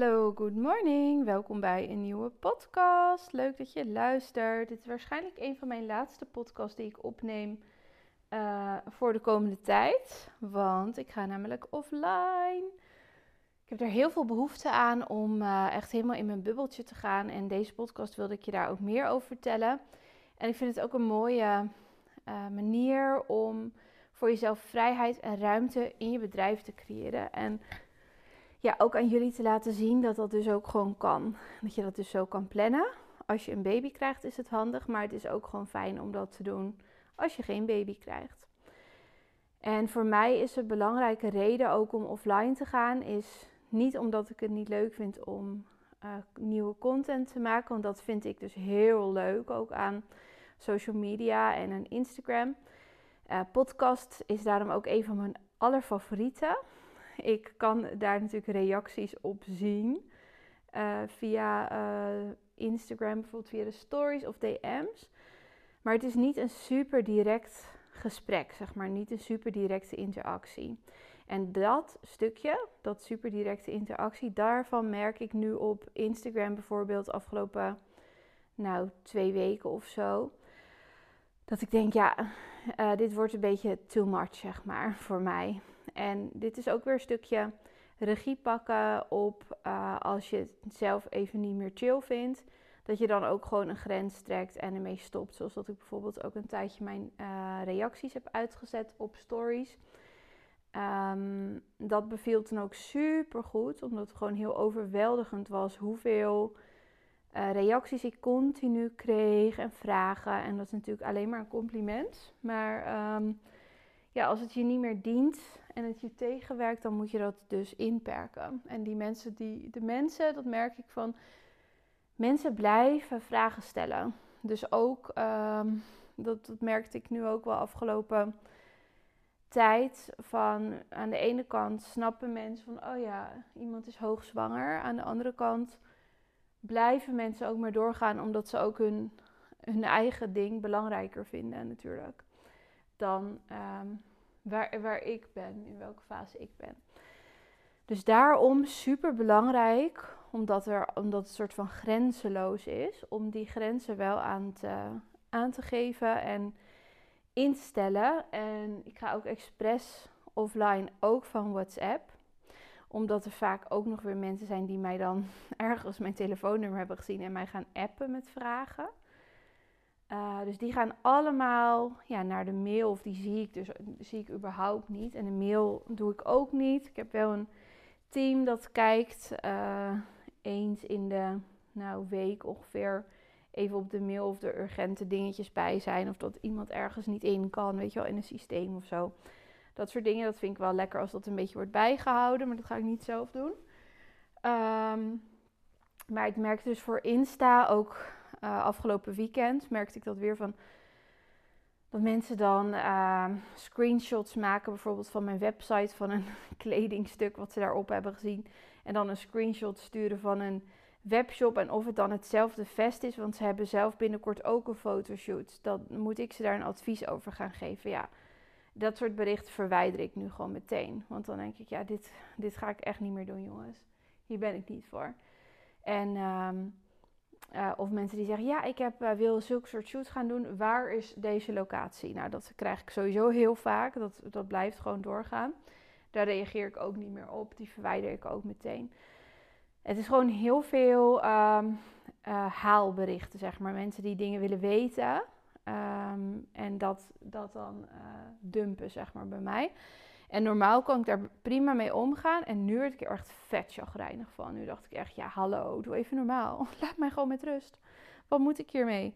Hallo, good morning. Welkom bij een nieuwe podcast. Leuk dat je luistert. Dit is waarschijnlijk een van mijn laatste podcasts die ik opneem uh, voor de komende tijd. Want ik ga namelijk offline. Ik heb er heel veel behoefte aan om uh, echt helemaal in mijn bubbeltje te gaan. En deze podcast wilde ik je daar ook meer over vertellen. En ik vind het ook een mooie uh, manier om voor jezelf vrijheid en ruimte in je bedrijf te creëren. En ja, ook aan jullie te laten zien dat dat dus ook gewoon kan. Dat je dat dus zo kan plannen. Als je een baby krijgt is het handig, maar het is ook gewoon fijn om dat te doen als je geen baby krijgt. En voor mij is een belangrijke reden ook om offline te gaan, is niet omdat ik het niet leuk vind om uh, nieuwe content te maken, want dat vind ik dus heel leuk, ook aan social media en aan Instagram. Uh, podcast is daarom ook een van mijn allerfavorieten. Ik kan daar natuurlijk reacties op zien uh, via uh, Instagram, bijvoorbeeld via de stories of DM's. Maar het is niet een super direct gesprek, zeg maar, niet een super directe interactie. En dat stukje, dat super directe interactie, daarvan merk ik nu op Instagram bijvoorbeeld afgelopen nou, twee weken of zo. Dat ik denk, ja, uh, dit wordt een beetje too much, zeg maar, voor mij. En dit is ook weer een stukje regie pakken op uh, als je het zelf even niet meer chill vindt. Dat je dan ook gewoon een grens trekt en ermee stopt. Zoals dat ik bijvoorbeeld ook een tijdje mijn uh, reacties heb uitgezet op stories. Um, dat beviel toen ook super goed, omdat het gewoon heel overweldigend was hoeveel uh, reacties ik continu kreeg en vragen. En dat is natuurlijk alleen maar een compliment. Maar um, ja, als het je niet meer dient en het je tegenwerkt, dan moet je dat dus inperken. En die mensen, die, de mensen, dat merk ik van, mensen blijven vragen stellen. Dus ook, um, dat, dat merkte ik nu ook wel afgelopen tijd. Van aan de ene kant snappen mensen van, oh ja, iemand is hoogzwanger. Aan de andere kant blijven mensen ook maar doorgaan, omdat ze ook hun, hun eigen ding belangrijker vinden natuurlijk dan um, waar, waar ik ben, in welke fase ik ben. Dus daarom super belangrijk, omdat, er, omdat het soort van grenzeloos is, om die grenzen wel aan te, aan te geven en in te stellen. En ik ga ook expres offline, ook van WhatsApp omdat er vaak ook nog weer mensen zijn die mij dan ergens mijn telefoonnummer hebben gezien en mij gaan appen met vragen. Uh, dus die gaan allemaal ja, naar de mail, of die zie ik dus zie ik überhaupt niet. En de mail doe ik ook niet. Ik heb wel een team dat kijkt uh, eens in de nou, week ongeveer even op de mail of er urgente dingetjes bij zijn. Of dat iemand ergens niet in kan, weet je wel, in een systeem of zo. Dat soort dingen, dat vind ik wel lekker als dat een beetje wordt bijgehouden, maar dat ga ik niet zelf doen. Um, maar ik merkte dus voor Insta ook uh, afgelopen weekend merkte ik dat weer van dat mensen dan uh, screenshots maken, bijvoorbeeld van mijn website, van een kledingstuk wat ze daarop hebben gezien. En dan een screenshot sturen van een webshop en of het dan hetzelfde vest is, want ze hebben zelf binnenkort ook een fotoshoot. Dan moet ik ze daar een advies over gaan geven. Ja, dat soort berichten verwijder ik nu gewoon meteen. Want dan denk ik, ja, dit, dit ga ik echt niet meer doen, jongens. Hier ben ik niet voor. En um, uh, of mensen die zeggen, ja, ik heb, uh, wil zulke soort shoots gaan doen. Waar is deze locatie? Nou, dat krijg ik sowieso heel vaak. Dat, dat blijft gewoon doorgaan. Daar reageer ik ook niet meer op. Die verwijder ik ook meteen. Het is gewoon heel veel um, uh, haalberichten, zeg maar. Mensen die dingen willen weten. Um, en dat, dat dan dumpen, zeg maar, bij mij. En normaal kan ik daar prima mee omgaan. En nu werd ik er echt vet chagrijnig van. Nu dacht ik echt, ja hallo, doe even normaal. Laat mij gewoon met rust. Wat moet ik hiermee?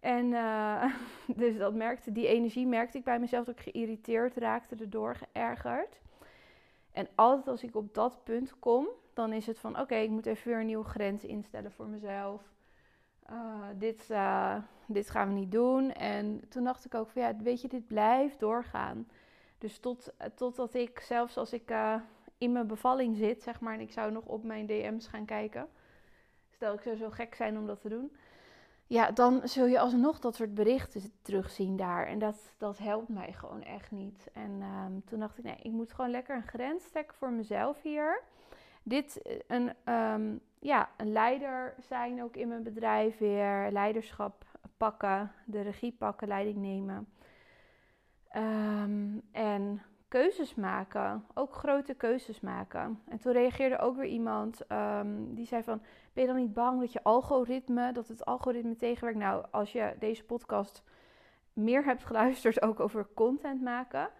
En uh, dus dat merkte, die energie merkte ik bij mezelf dat ik geïrriteerd raakte, erdoor geërgerd. En altijd als ik op dat punt kom, dan is het van oké, ik moet even weer een nieuwe grens instellen voor mezelf. Uh, dit, uh, dit gaan we niet doen. En toen dacht ik ook van ja, weet je, dit blijft doorgaan. Dus tot, totdat ik, zelfs als ik uh, in mijn bevalling zit, zeg maar, en ik zou nog op mijn DM's gaan kijken. Stel, ik zou zo gek zijn om dat te doen. Ja, dan zul je alsnog dat soort berichten terugzien daar. En dat, dat helpt mij gewoon echt niet. En um, toen dacht ik, nee, ik moet gewoon lekker een grens trekken voor mezelf hier. dit een, um, ja, een leider zijn ook in mijn bedrijf weer. Leiderschap pakken, de regie pakken, leiding nemen. Um, en keuzes maken, ook grote keuzes maken. En toen reageerde ook weer iemand um, die zei van, ben je dan niet bang dat je algoritme, dat het algoritme tegenwerkt? Nou, als je deze podcast meer hebt geluisterd ook over content maken,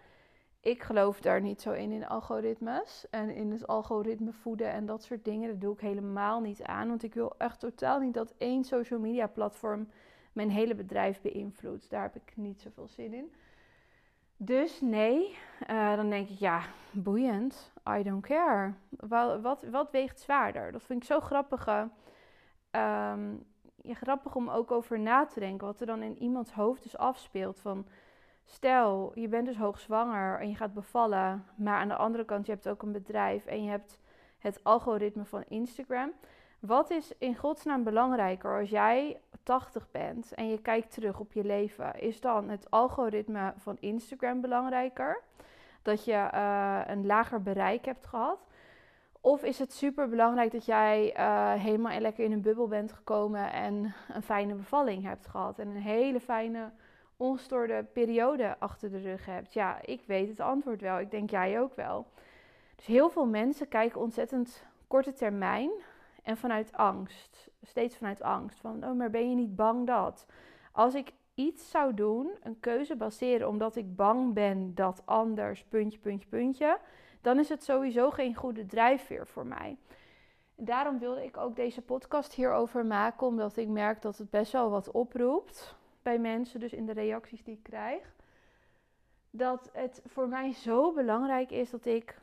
ik geloof daar niet zo in, in algoritmes en in het algoritme voeden en dat soort dingen. Dat doe ik helemaal niet aan, want ik wil echt totaal niet dat één social media platform mijn hele bedrijf beïnvloedt. Daar heb ik niet zoveel zin in. Dus nee, uh, dan denk ik ja, boeiend. I don't care. Wat, wat, wat weegt zwaarder? Dat vind ik zo grappig. Um, grappig om ook over na te denken. Wat er dan in iemands hoofd dus afspeelt. Van stel, je bent dus hoogzwanger en je gaat bevallen. Maar aan de andere kant, je hebt ook een bedrijf en je hebt het algoritme van Instagram. Wat is in godsnaam belangrijker als jij 80 bent en je kijkt terug op je leven? Is dan het algoritme van Instagram belangrijker? Dat je uh, een lager bereik hebt gehad? Of is het super belangrijk dat jij uh, helemaal lekker in een bubbel bent gekomen en een fijne bevalling hebt gehad en een hele fijne ongestoorde periode achter de rug hebt? Ja, ik weet het antwoord wel. Ik denk jij ook wel. Dus heel veel mensen kijken ontzettend korte termijn en vanuit angst. Steeds vanuit angst. Van, oh, maar ben je niet bang dat? Als ik iets zou doen, een keuze baseren omdat ik bang ben dat anders, puntje, puntje, puntje, dan is het sowieso geen goede drijfveer voor mij. Daarom wilde ik ook deze podcast hierover maken, omdat ik merk dat het best wel wat oproept bij mensen, dus in de reacties die ik krijg. Dat het voor mij zo belangrijk is dat ik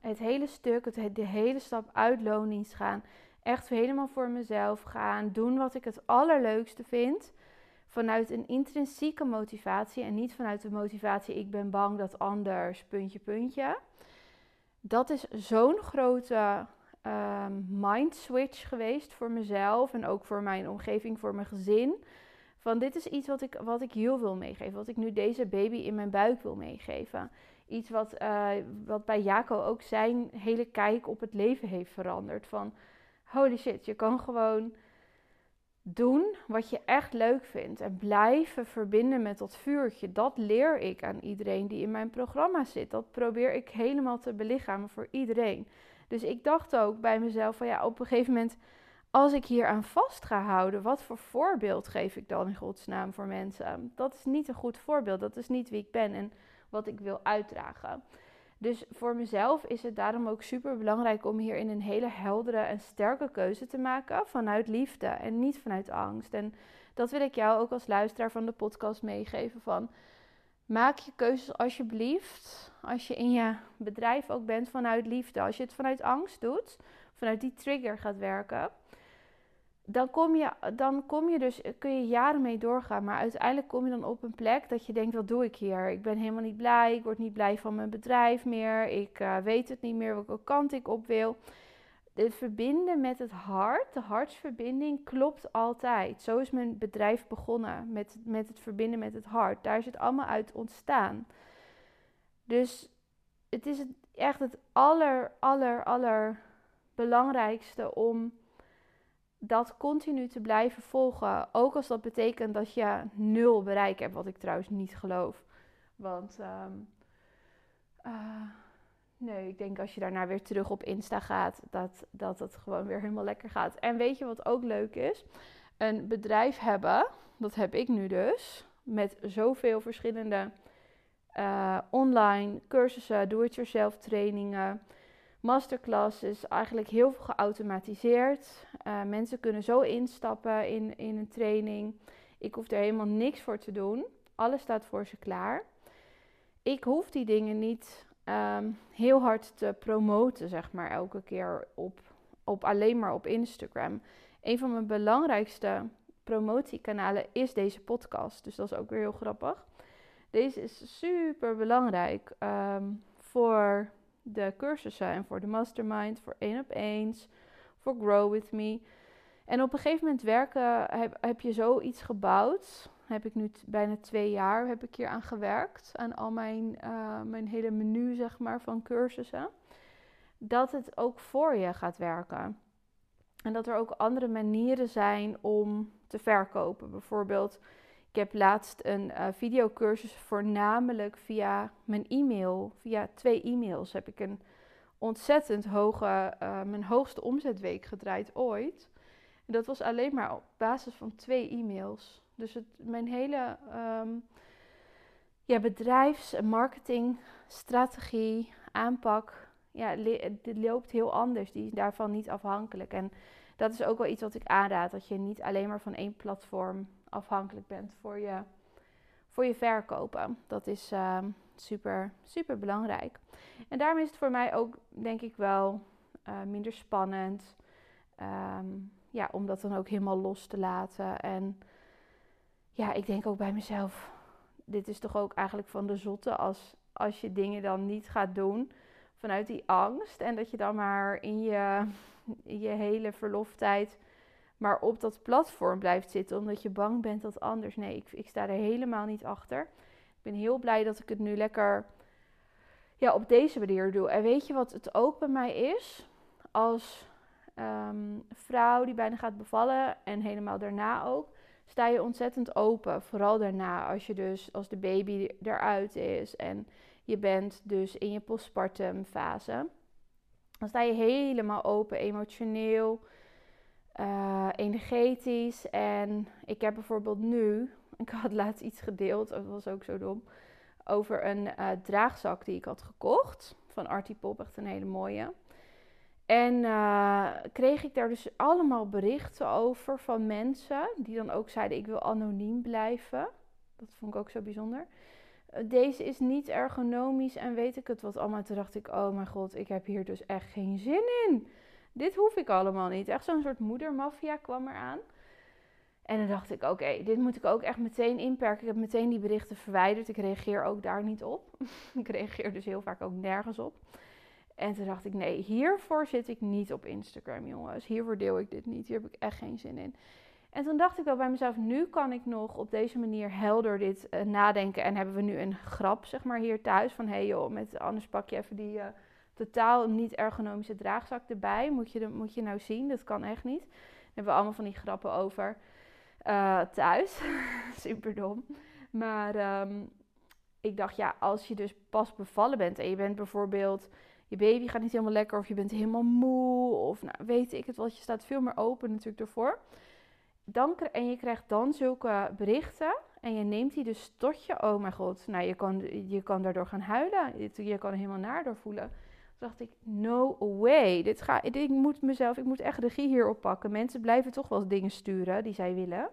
het hele stuk, het, de hele stap uit loondienst gaan. Echt helemaal voor mezelf gaan. Doen wat ik het allerleukste vind. Vanuit een intrinsieke motivatie en niet vanuit de motivatie ik ben bang dat anders, puntje, puntje. Dat is zo'n grote um, mind switch geweest voor mezelf en ook voor mijn omgeving, voor mijn gezin. Van dit is iets wat ik, wat ik heel wil meegeven, wat ik nu deze baby in mijn buik wil meegeven iets wat, uh, wat bij Jaco ook zijn hele kijk op het leven heeft veranderd. Van holy shit, je kan gewoon doen wat je echt leuk vindt. En blijven verbinden met dat vuurtje. Dat leer ik aan iedereen die in mijn programma zit. Dat probeer ik helemaal te belichamen voor iedereen. Dus ik dacht ook bij mezelf van ja, op een gegeven moment... Als ik hier aan vast ga houden, wat voor voorbeeld geef ik dan in godsnaam voor mensen? Dat is niet een goed voorbeeld. Dat is niet wie ik ben. En wat ik wil uitdragen. Dus voor mezelf is het daarom ook super belangrijk om hierin een hele heldere en sterke keuze te maken vanuit liefde en niet vanuit angst. En dat wil ik jou ook als luisteraar van de podcast meegeven van maak je keuzes alsjeblieft als je in je bedrijf ook bent vanuit liefde. Als je het vanuit angst doet, vanuit die trigger gaat werken, dan kom, je, dan kom je dus, kun je jaren mee doorgaan. Maar uiteindelijk kom je dan op een plek dat je denkt: wat doe ik hier? Ik ben helemaal niet blij. Ik word niet blij van mijn bedrijf meer. Ik uh, weet het niet meer welke kant ik op wil. Het verbinden met het hart, de hartsverbinding, klopt altijd. Zo is mijn bedrijf begonnen met, met het verbinden met het hart. Daar is het allemaal uit ontstaan. Dus het is echt het aller, aller, aller belangrijkste om dat continu te blijven volgen. Ook als dat betekent dat je nul bereik hebt, wat ik trouwens niet geloof. Want um, nee, ik denk als je daarna weer terug op Insta gaat, dat, dat het gewoon weer helemaal lekker gaat. En weet je wat ook leuk is? Een bedrijf hebben, dat heb ik nu dus, met zoveel verschillende uh, online cursussen, do-it-yourself trainingen masterclasses, eigenlijk heel veel geautomatiseerd. Uh, mensen kunnen zo instappen in, in een training. Ik hoef er helemaal niks voor te doen. Alles staat voor ze klaar. Ik hoef die dingen niet um, heel hard te promoten, zeg maar, elke keer op, op alleen maar op Instagram. Een van mijn belangrijkste promotiekanalen is deze podcast. Dus dat is ook weer heel grappig. Deze is super belangrijk um, voor de cursussen en voor de mastermind, voor één op eens, voor Grow With Me. En op een gegeven moment werken, heb, heb je zoiets gebouwd. Heb ik nu bijna twee jaar heb ik hier aan gewerkt. Aan al mijn, uh, mijn hele menu, zeg maar, van cursussen. dat het ook voor je gaat werken. En dat er ook andere manieren zijn om te verkopen. Bijvoorbeeld, ik heb laatst een uh, videocursus voornamelijk via mijn e-mail. Via twee e-mails heb ik een ontzettend hoge, uh, mijn hoogste omzetweek gedraaid ooit. En dat was alleen maar op basis van twee e-mails. Dus het, mijn hele um, bedrijfs- marketing, strategie, aanpak, ja, dit loopt heel anders. Die is daarvan niet afhankelijk. En dat is ook wel iets wat ik aanraad. Dat je niet alleen maar van één platform afhankelijk bent voor je, voor je verkopen. Dat is uh, super, super belangrijk. En daarom is het voor mij ook, denk ik wel, uh, minder spannend. Um, ja, om dat dan ook helemaal los te laten. En ja, ik denk ook bij mezelf, dit is toch ook eigenlijk van de zotte als, als je dingen dan niet gaat doen vanuit die angst. En dat je dan maar in je, in je hele verloftijd maar op dat platform blijft zitten omdat je bang bent dat anders. Nee, ik, ik sta er helemaal niet achter. Ik ben heel blij dat ik het nu lekker ja, op deze manier doe. En weet je wat het ook bij mij is? Als um, vrouw die bijna gaat bevallen en helemaal daarna ook, sta je ontzettend open. Vooral daarna, als je dus als de baby eruit is en je bent dus in je postpartum fase. Dan sta je helemaal open, emotioneel, energetisch. En ik heb bijvoorbeeld nu, ik had laatst iets gedeeld, dat was ook zo dom, over een uh, draagzak die ik had gekocht van Artie Pop, echt een hele mooie. En uh, kreeg ik daar dus allemaal berichten over van mensen die dan ook zeiden: Ik wil anoniem blijven. Dat vond ik ook zo bijzonder. Eh, deze is niet ergonomisch en weet ik het wat allemaal. Toen dacht ik: Oh mijn god, ik heb hier dus echt geen zin in. Dit hoef ik allemaal niet. Echt zo'n soort moedermafia kwam eraan. En dan dacht ik: Oké, dit moet ik ook echt meteen inperken. Ik heb meteen die berichten verwijderd. Ik reageer ook daar niet op. ik reageer dus heel vaak ook nergens op. En toen dacht ik, nee, hiervoor zit ik niet op Instagram, jongens. Hiervoor deel ik dit niet. Hier heb ik echt geen zin in. En toen dacht ik wel bij mezelf, nu kan ik nog op deze manier helder dit uh, nadenken. En hebben we nu een grap, zeg maar, hier thuis. Van, hé hey joh, met, anders pak je even die uh, totaal niet ergonomische draagzak erbij. Moet je, moet je nou zien, dat kan echt niet. Daar hebben we allemaal van die grappen over uh, thuis. Super dom. Maar um, ik dacht, ja, als je dus pas bevallen bent en je bent bijvoorbeeld je baby gaat niet helemaal lekker of je bent helemaal moe of nou, weet ik het wat. Je staat veel meer open natuurlijk ervoor. Dan, en je krijgt dan zulke berichten en je neemt die dus tot je, oh mijn god, nou je kan, je kan daardoor gaan huilen. Je, je kan helemaal naar door voelen. Dacht ik, no way. Dit ga, ik moet mezelf, ik moet echt regie hierop pakken. Mensen blijven toch wel dingen sturen die zij willen.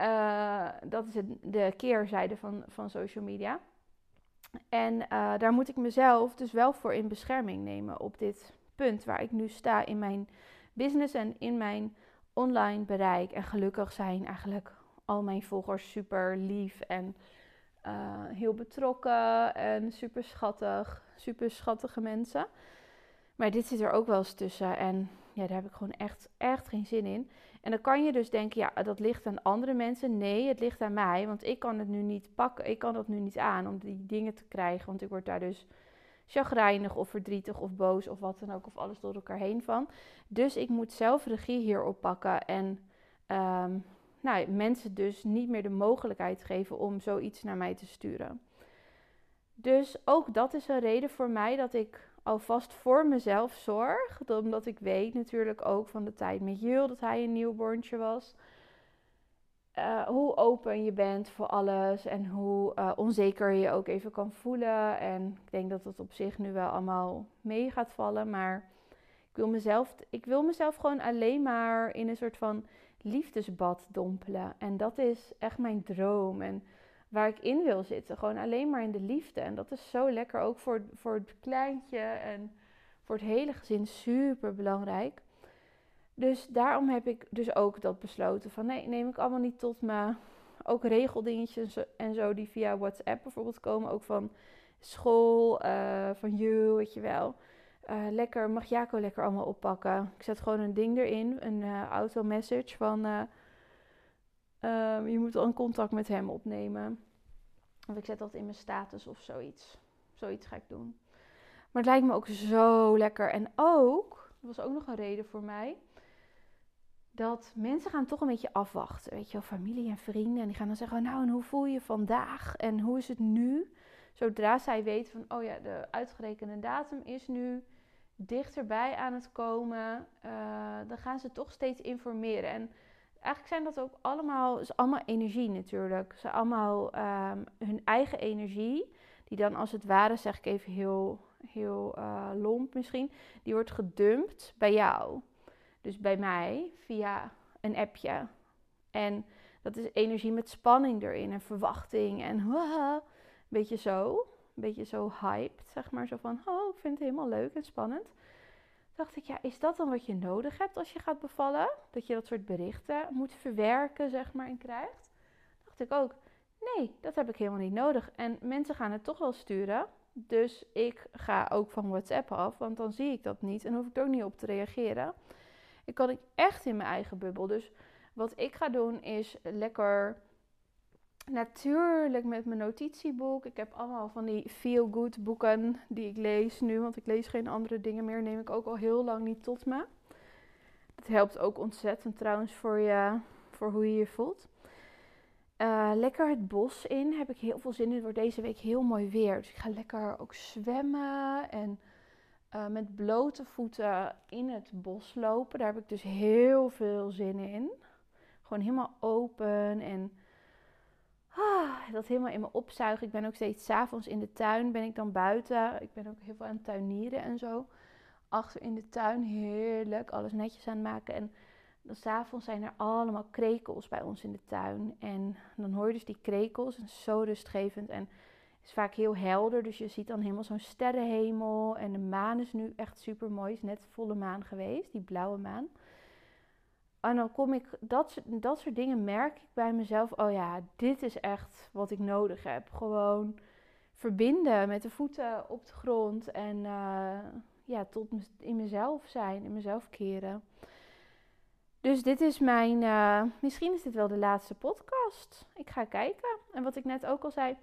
Uh, dat is de keerzijde van, van social media. En uh, daar moet ik mezelf dus wel voor in bescherming nemen op dit punt waar ik nu sta in mijn business en in mijn online bereik. En gelukkig zijn eigenlijk al mijn volgers super lief en uh, heel betrokken en super schattig. Super schattige mensen. Maar dit zit er ook wel eens tussen en ja, daar heb ik gewoon echt, echt geen zin in. En dan kan je dus denken, ja, dat ligt aan andere mensen. Nee, het ligt aan mij, want ik kan het nu niet pakken. Ik kan dat nu niet aan om die dingen te krijgen, want ik word daar dus chagrijnig of verdrietig of boos of wat dan ook, of alles door elkaar heen van. Dus ik moet zelf regie hierop pakken en um, nou, mensen dus niet meer de mogelijkheid geven om zoiets naar mij te sturen. Dus ook dat is een reden voor mij dat ik alvast voor mezelf zorg. Omdat ik weet natuurlijk ook van de tijd met Jul dat hij een nieuwborntje was. Uh, hoe open je bent voor alles en hoe uh, onzeker je ook even kan voelen. En ik denk dat het op zich nu wel allemaal mee gaat vallen. Maar ik wil mezelf, ik wil mezelf gewoon alleen maar in een soort van liefdesbad dompelen. En dat is echt mijn droom. En waar ik in wil zitten. Gewoon alleen maar in de liefde. En dat is zo lekker ook voor, voor het kleintje en voor het hele gezin super belangrijk. Dus daarom heb ik dus ook dat besloten van nee, neem ik allemaal niet tot me. Ook regeldingetjes en zo die via WhatsApp bijvoorbeeld komen. Ook van school, uh, van you, weet je wel. Uh, lekker, mag Jaco lekker allemaal oppakken. Ik zet gewoon een ding erin, een uh, auto message van Um, je moet dan contact met hem opnemen. Of ik zet dat in mijn status of zoiets. Zoiets ga ik doen. Maar het lijkt me ook zo lekker. En ook, dat was ook nog een reden voor mij, dat mensen gaan toch een beetje afwachten. Weet je familie en vrienden. En die gaan dan zeggen, nou, en hoe voel je vandaag? En hoe is het nu? Zodra zij weten van, oh ja, de uitgerekende datum is nu dichterbij aan het komen, uh, dan gaan ze toch steeds informeren. En eigenlijk zijn dat ook allemaal, is allemaal energie natuurlijk. Ze allemaal um, hun eigen energie, die dan als het ware, zeg ik even heel, heel uh, lomp misschien, die wordt gedumpt bij jou. Dus bij mij via een appje. En dat is energie met spanning erin en verwachting en een beetje zo. Een beetje zo hyped, zeg maar. Zo van, oh, ik vind het helemaal leuk en spannend. Dacht ik, ja, is dat dan wat je nodig hebt als je gaat bevallen? Dat je dat soort berichten moet verwerken, zeg maar, en krijgt? Dacht ik ook, nee, dat heb ik helemaal niet nodig. En mensen gaan het toch wel sturen. Dus ik ga ook van WhatsApp af, want dan zie ik dat niet en hoef ik er ook niet op te reageren. Ik kan ik echt in mijn eigen bubbel. Dus wat ik ga doen is lekker natuurlijk met mijn notitieboek. Ik heb allemaal van die feel-good boeken die ik lees nu. Want ik lees geen andere dingen meer. Neem ik ook al heel lang niet tot me. Het helpt ook ontzettend trouwens voor, je, voor hoe je je voelt. Uh, lekker het bos in. Heb ik heel veel zin in. Het wordt deze week heel mooi weer. Dus ik ga lekker ook zwemmen. En uh, met blote voeten in het bos lopen. Daar heb ik dus heel veel zin in. Gewoon helemaal open en ah, dat helemaal in me opzuigen. Ik ben ook steeds s'avonds in de tuin, ben ik dan buiten. Ik ben ook heel veel aan het tuinieren en zo. Achter in de tuin, heerlijk, alles netjes aan het maken. En dan s'avonds zijn er allemaal krekels bij ons in de tuin. En dan hoor je dus die krekels en zo rustgevend. En is vaak heel helder, dus je ziet dan helemaal zo'n sterrenhemel. En de maan is nu echt super mooi. is net volle maan geweest, die blauwe maan. En dan kom ik, dat, dat soort dingen merk ik bij mezelf. Oh ja, dit is echt wat ik nodig heb. Gewoon verbinden met de voeten op de grond. En uh, ja, tot in mezelf zijn, in mezelf keren. Dus dit is mijn, uh, misschien is dit wel de laatste podcast. Ik ga kijken. En wat ik net ook al zei,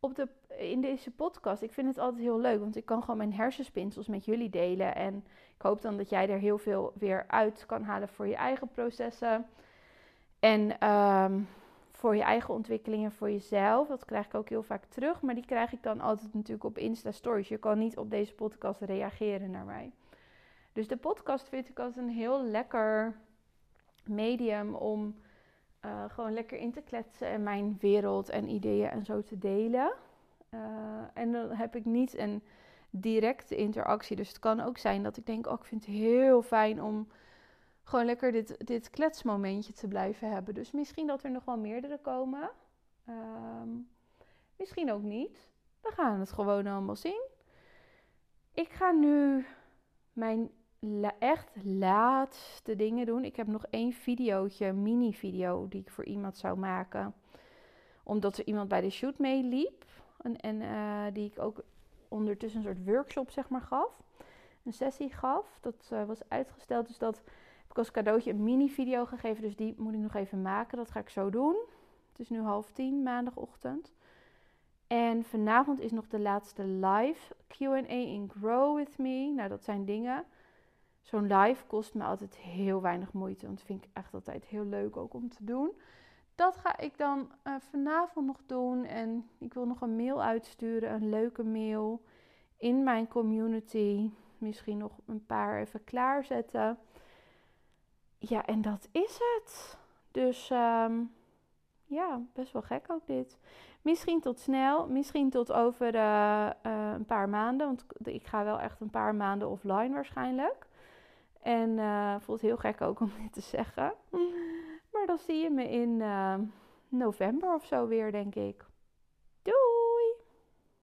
op de, in deze podcast, ik vind het altijd heel leuk, want ik kan gewoon mijn hersenspinsels met jullie delen. En ik hoop dan dat jij er heel veel weer uit kan halen voor je eigen processen. En um, voor je eigen ontwikkelingen, voor jezelf. Dat krijg ik ook heel vaak terug, maar die krijg ik dan altijd natuurlijk op Insta Stories. Je kan niet op deze podcast reageren naar mij. Dus de podcast vind ik altijd een heel lekker medium om uh, gewoon lekker in te kletsen en mijn wereld en ideeën en zo te delen. Uh, en dan heb ik niet een directe interactie. Dus het kan ook zijn dat ik denk, oh, ik vind het heel fijn om gewoon lekker dit, dit kletsmomentje te blijven hebben. Dus misschien dat er nog wel meerdere komen. Um, misschien ook niet. We gaan het gewoon allemaal zien. Ik ga nu mijn echt laatste dingen doen. Ik heb nog één videootje, mini-video, die ik voor iemand zou maken. Omdat er iemand bij de shoot meeliep. En, en uh, die ik ook ondertussen een soort workshop, zeg maar, gaf. Een sessie gaf. Dat uh, was uitgesteld, dus dat heb ik als cadeautje een mini-video gegeven. Dus die moet ik nog even maken. Dat ga ik zo doen. Het is nu half tien, maandagochtend. En vanavond is nog de laatste live Q&A in Grow With Me. Nou, dat zijn dingen Zo'n live kost me altijd heel weinig moeite. Want dat vind ik echt altijd heel leuk ook om te doen. Dat ga ik dan uh, vanavond nog doen. En ik wil nog een mail uitsturen. Een leuke mail in mijn community. Misschien nog een paar even klaarzetten. Ja, en dat is het. Dus um, ja, best wel gek ook dit. Misschien tot snel, misschien tot over uh, uh, een paar maanden. Want ik ga wel echt een paar maanden offline waarschijnlijk. En voelt heel gek ook om dit te zeggen. Dan zie je me in ehm, november of zo weer, denk ik. Doei!